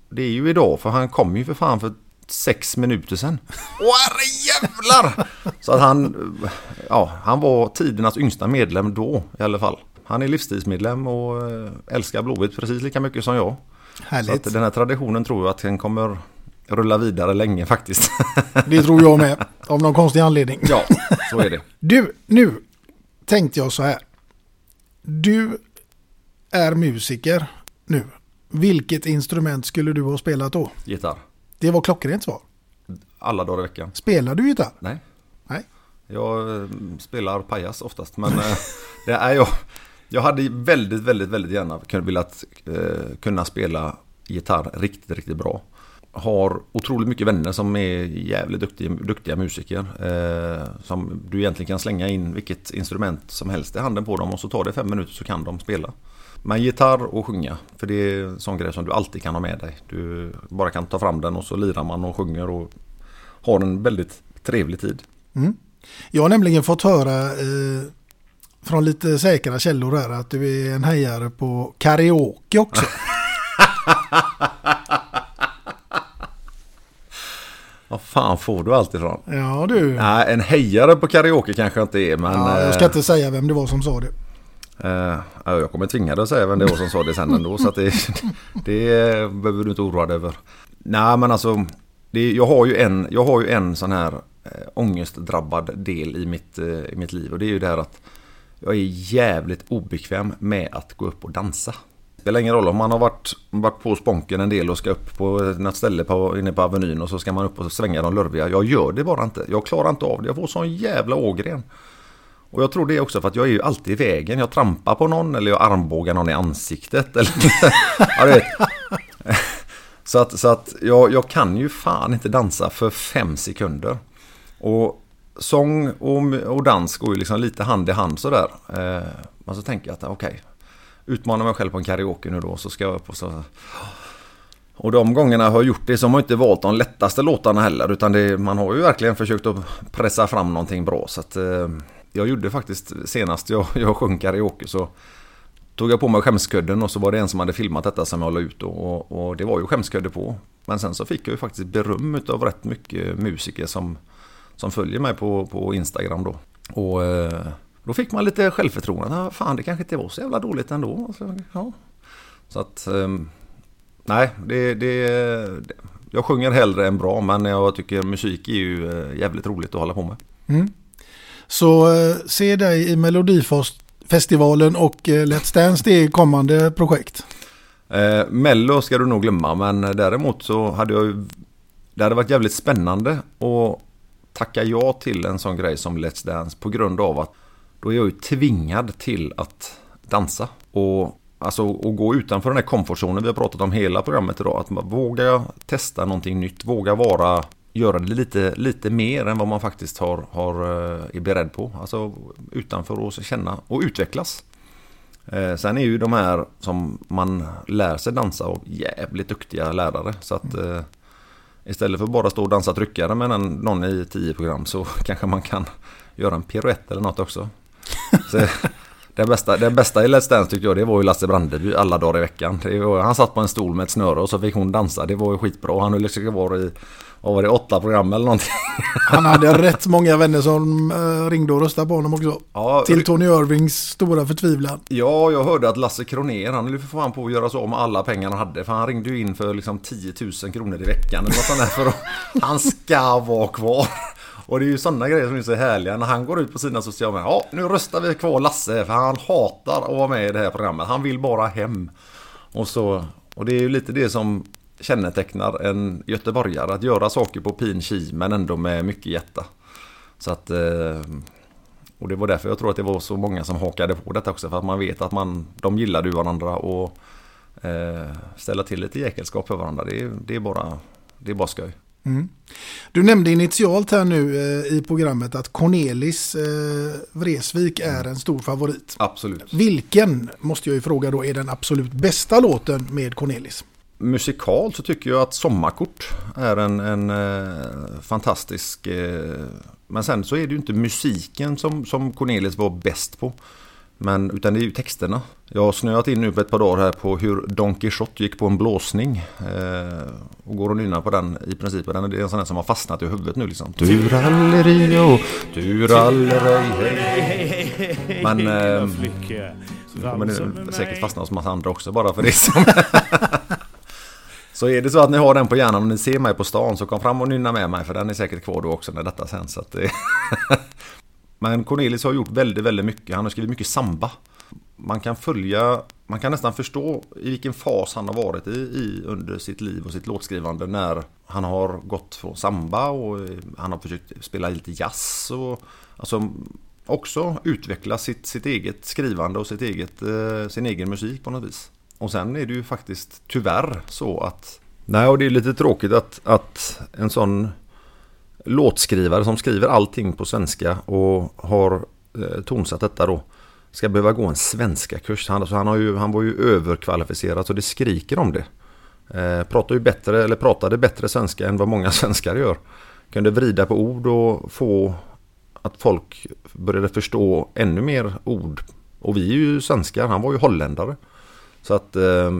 det är ju idag för han kom ju för fan för sex minuter sedan. Åh jävlar! Så att han, ja, han var tidernas yngsta medlem då i alla fall. Han är livstidsmedlem och eh, älskar Blåvitt precis lika mycket som jag. Härligt. Så att den här traditionen tror jag att den kommer rulla vidare länge faktiskt. Det tror jag med. Av någon konstig anledning. Ja, så är det. Du, nu tänkte jag så här. Du är musiker nu. Vilket instrument skulle du ha spelat då? Gitarr. Det var klockrent svar. Alla dagar i veckan. Spelar du gitarr? Nej. Nej. Jag eh, spelar pajas oftast men eh, det är jag. Jag hade väldigt, väldigt, väldigt gärna velat eh, kunna spela gitarr riktigt, riktigt bra. Har otroligt mycket vänner som är jävligt duktiga, duktiga musiker. Eh, som du egentligen kan slänga in vilket instrument som helst i handen på dem och så tar det fem minuter så kan de spela. Men gitarr och sjunga, för det är en sån grej som du alltid kan ha med dig. Du bara kan ta fram den och så lirar man och sjunger och har en väldigt trevlig tid. Mm. Jag har nämligen fått höra eh, från lite säkra källor här att du är en hejare på karaoke också. Vad fan får du allt ifrån? Ja du. Nej, en hejare på karaoke kanske jag inte är men... Ja, jag ska inte säga vem det var som sa det. eh, ja, jag kommer tvinga dig att säga vem det var som sa det sen ändå så att det, det behöver du inte oroa dig över. Nej men alltså, det, jag, har ju en, jag har ju en sån här eh, ångestdrabbad del i mitt, eh, i mitt liv och det är ju det här att jag är jävligt obekväm med att gå upp och dansa. Det spelar ingen roll om man har varit, varit på Sponken en del och ska upp på något ställe på, inne på Avenyn och så ska man upp och svänga de lurviga. Jag gör det bara inte. Jag klarar inte av det. Jag får sån jävla ågren. Och jag tror det också för att jag är ju alltid i vägen. Jag trampar på någon eller jag armbågar någon i ansiktet. Eller, ja, du vet. Så att, så att jag, jag kan ju fan inte dansa för fem sekunder. Och sång och, och dans går ju liksom lite hand i hand sådär. Eh, men så tänker jag att okej, utmana mig själv på en karaoke nu då så ska jag upp och så... Och de gångerna jag har gjort det så har man inte valt de lättaste låtarna heller utan det, man har ju verkligen försökt att pressa fram någonting bra. Så att, eh, jag gjorde faktiskt senast jag, jag sjöng karaoke så tog jag på mig skämskudden och så var det en som hade filmat detta som jag la ut och, och det var ju skämskudde på. Men sen så fick jag ju faktiskt beröm av rätt mycket musiker som, som följer mig på, på Instagram då. Och eh, då fick man lite självförtroende. Fan det kanske inte var så jävla dåligt ändå. Så, ja. så att ehm, nej, det, det, det, jag sjunger hellre än bra men jag tycker musik är ju eh, jävligt roligt att hålla på med. Mm. Så eh, se dig i Melodifestivalen och eh, Let's Dance det är kommande projekt. Eh, Mello ska du nog glömma men däremot så hade jag ju Det hade varit jävligt spännande att tacka ja till en sån grej som Let's Dance på grund av att då är jag ju tvingad till att dansa. Och alltså att gå utanför den här komfortzonen vi har pratat om hela programmet idag. Att man våga testa någonting nytt, våga vara göra det lite, lite mer än vad man faktiskt har, har, eh, är beredd på. Alltså utanför och känna och utvecklas. Eh, sen är ju de här som man lär sig dansa av jävligt duktiga lärare. Så att eh, istället för att bara stå och dansa tryckare med en, någon i tio program så kanske man kan göra en piruett eller något också. Så, det, bästa, det bästa i Let's Dance tyckte jag det var ju Lasse Brandeby alla dagar i veckan. Var, han satt på en stol med ett snöre och så fick hon dansa. Det var ju skitbra. Han höll liksom kvar i vad var det, åtta program eller någonting. Han hade rätt många vänner som eh, ringde och röstade på honom också. Ja, Till Tony Irvings stora förtvivlan. Ja, jag hörde att Lasse Kronér, han höll för fan på att göra så med alla pengar han hade. För han ringde ju in för liksom 10 000 kronor i veckan. Eller något sånt där för han ska vara kvar. Och det är ju sådana grejer som är så härliga när han går ut på sina sociala medier. Ja, nu röstar vi kvar Lasse för han hatar att vara med i det här programmet. Han vill bara hem. Och, så, och det är ju lite det som kännetecknar en göteborgare. Att göra saker på pin ki men ändå med mycket hjärta. Så att... Eh, och det var därför jag tror att det var så många som hakade på detta också. För att man vet att man, de gillade ju varandra och eh, ställa till lite jäkelskap för varandra. Det är, det är, bara, det är bara skoj. Mm. Du nämnde initialt här nu eh, i programmet att Cornelis eh, Vreeswijk är en stor favorit. Absolut. Vilken, måste jag ju fråga då, är den absolut bästa låten med Cornelis? Musikalt så tycker jag att Sommarkort är en, en eh, fantastisk... Eh, men sen så är det ju inte musiken som, som Cornelis var bäst på. Men, utan det är ju texterna. Jag har snöat in nu på ett par dagar här på hur Don Quijote gick på en blåsning. Eh, och går och nynnar på den i princip. Den, det är en sån här som har fastnat i huvudet nu liksom. Turallerio, turallerej, hej. Men... Eh, så kommer det säkert fastna hos massa andra också bara för det som... Så är det så att ni har den på hjärnan och ni ser mig på stan så kom fram och nynna med mig för den är säkert kvar då också när detta sänds. Så det... Men Cornelis har gjort väldigt, väldigt mycket. Han har skrivit mycket samba. Man kan följa, man kan nästan förstå i vilken fas han har varit i, i under sitt liv och sitt låtskrivande när han har gått från samba och eh, han har försökt spela lite jazz och alltså också utveckla sitt, sitt eget skrivande och sitt eget, eh, sin egen musik på något vis. Och sen är det ju faktiskt tyvärr så att Nej, och det är lite tråkigt att, att en sån låtskrivare som skriver allting på svenska och har eh, tonsatt detta då ska behöva gå en svenska kurs. Han, alltså han, har ju, han var ju överkvalificerad så det skriker om det. Eh, pratade, ju bättre, eller pratade bättre svenska än vad många svenskar gör. Kunde vrida på ord och få att folk började förstå ännu mer ord. Och vi är ju svenskar, han var ju holländare. Så att eh,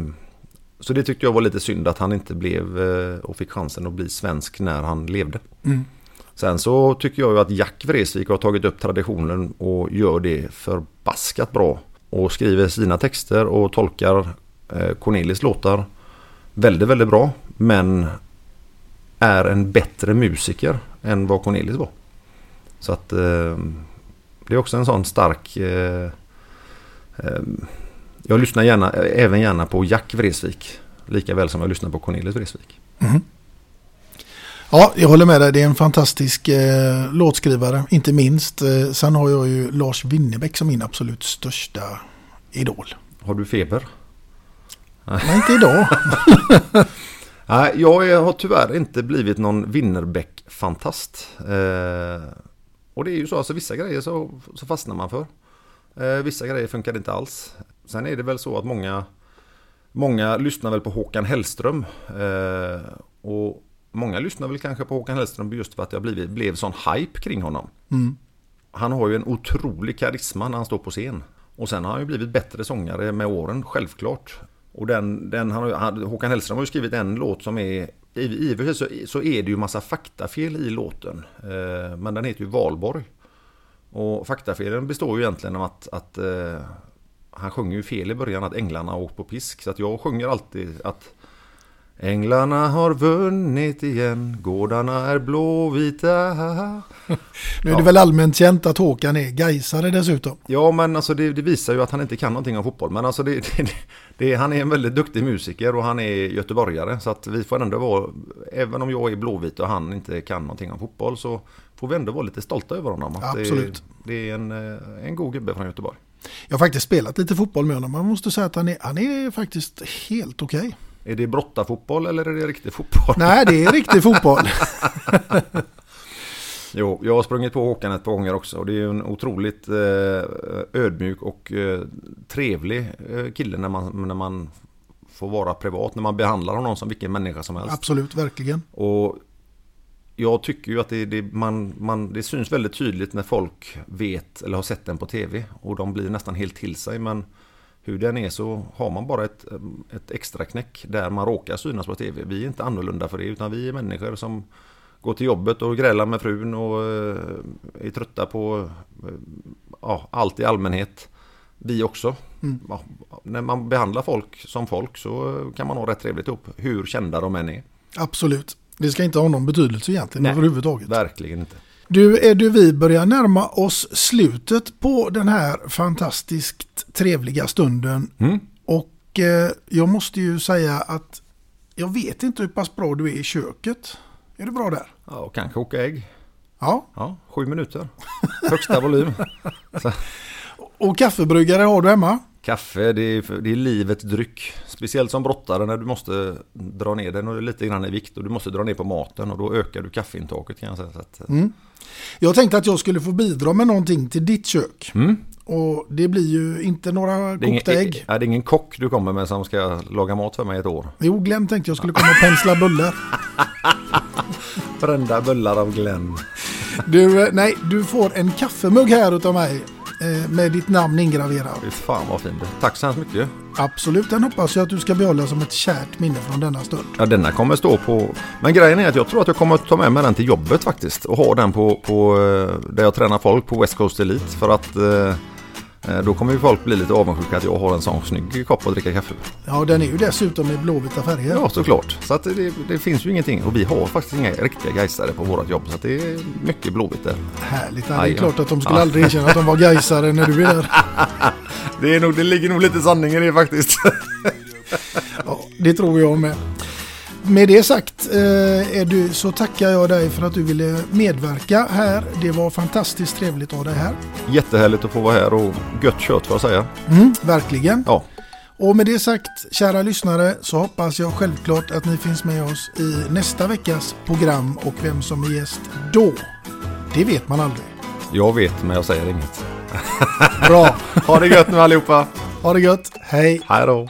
så det tyckte jag var lite synd att han inte blev eh, och fick chansen att bli svensk när han levde. Mm. Sen så tycker jag ju att Jack Vreeswijk har tagit upp traditionen och gör det förbaskat bra. Och skriver sina texter och tolkar eh, Cornelis låtar väldigt, väldigt bra. Men är en bättre musiker än vad Cornelis var. Så att eh, det är också en sån stark... Eh, eh, jag lyssnar gärna, även gärna på Jack Vreeswijk. Lika väl som jag lyssnar på Cornelis Vreeswijk. Mm. Ja, jag håller med dig. Det är en fantastisk eh, låtskrivare, inte minst. Eh, sen har jag ju Lars Winnerbäck som min absolut största idol. Har du feber? Nej, inte idag. Nej, jag har tyvärr inte blivit någon Winnerbäck-fantast. Eh, och det är ju så, alltså vissa grejer så, så fastnar man för. Eh, vissa grejer funkar inte alls. Sen är det väl så att många, många lyssnar väl på Håkan Hellström. Eh, och många lyssnar väl kanske på Håkan Hellström just för att det har blivit, blev sån hype kring honom. Mm. Han har ju en otrolig karisma när han står på scen. Och sen har han ju blivit bättre sångare med åren, självklart. Och den, den han, han, Håkan Hellström har ju skrivit en låt som är... I, i och för sig så, så är det ju massa faktafel i låten. Eh, men den heter ju Valborg. Och faktafelen består ju egentligen av att, att eh, han sjunger ju fel i början att änglarna har åkt på pisk. Så att jag sjunger alltid att Änglarna har vunnit igen, gårdarna är blåvita. Nu är det ja. väl allmänt känt att Håkan är Gaisare dessutom. Ja, men alltså det, det, visar ju att han inte kan någonting om fotboll. Men alltså det, det, han är en väldigt duktig musiker och han är göteborgare. Så att vi får ändå vara, även om jag är blåvit och han inte kan någonting om fotboll så får vi ändå vara lite stolta över honom. Absolut. Det, är en, eh, en god gubbe från Göteborg. Jag har faktiskt spelat lite fotboll med honom. Man måste säga att han är, han är faktiskt helt okej. Okay. Är det brottarfotboll eller är det riktig fotboll? Nej, det är riktig fotboll. jo, jag har sprungit på Håkan ett par gånger också. Och det är en otroligt eh, ödmjuk och eh, trevlig eh, kille när man, när man får vara privat. När man behandlar honom som vilken människa som helst. Absolut, verkligen. Och jag tycker ju att det, det, man, man, det syns väldigt tydligt när folk vet eller har sett den på tv. Och de blir nästan helt till sig. Men hur den är så har man bara ett, ett extra knäck där man råkar synas på tv. Vi är inte annorlunda för det utan vi är människor som går till jobbet och grälar med frun och eh, är trötta på eh, ja, allt i allmänhet. Vi också. Mm. Ja, när man behandlar folk som folk så kan man ha rätt trevligt ihop hur kända de än är. Absolut. Det ska inte ha någon betydelse egentligen Nej, överhuvudtaget. Verkligen inte. Du Edu, vi börjar närma oss slutet på den här fantastiskt trevliga stunden. Mm. Och eh, jag måste ju säga att jag vet inte hur pass bra du är i köket. Är du bra där? Ja, och kan koka ägg. Ja. Ja, sju minuter. Högsta volym. Och kaffebryggare har du hemma? Kaffe, det är, det är livets dryck. Speciellt som brottare när du måste dra ner den och lite grann i vikt och du måste dra ner på maten och då ökar du kaffeintaget kan jag säga. Att, Mm. Jag tänkte att jag skulle få bidra med någonting till ditt kök. mm. Och det blir ju inte några kokta ägg. är det ingen kock du kommer med som ska laga mat för mig ett år? Jo, Glenn tänkte jag skulle komma och pensla bullar. Brända bullar av Glenn. Du, eh, nej, du får en kaffemugg här utav mig eh, med ditt namn ingraverat. Fy fan vad fint. Tack så hemskt mycket. Absolut, den hoppas jag att du ska behålla som ett kärt minne från denna stund. Ja, denna kommer stå på... Men grejen är att jag tror att jag kommer att ta med mig den till jobbet faktiskt. Och ha den på, på eh, där jag tränar folk på West Coast Elite. För att eh, eh, då kommer ju folk bli lite avundsjuka att jag har en sån snygg kopp att dricka kaffe. Ja, den är ju dessutom i blåvita färger. Ja, såklart. Så att det, det finns ju ingenting. Och vi har faktiskt inga riktiga gaisare på vårt jobb. Så att det är mycket blåvitt där. Härligt. Det är Aj, klart att de skulle Ja. aldrig erkänna att de var gaisare när du är där. Det, är nog, det ligger nog lite sanning i det faktiskt. Ja, det tror jag med. Med det sagt eh, du, så tackar jag dig för att du ville medverka här. Det var fantastiskt trevligt att ha dig här. Jättehärligt att få vara här och gött kött får jag säga. Mm, verkligen. Ja. Och med det sagt, kära lyssnare, så hoppas jag självklart att ni finns med oss i nästa veckas program och vem som är gäst då. Det vet man aldrig. Jag vet men jag säger inget. Bra. ha det gött nu allihopa. Ha det gött. Hej. Hej då.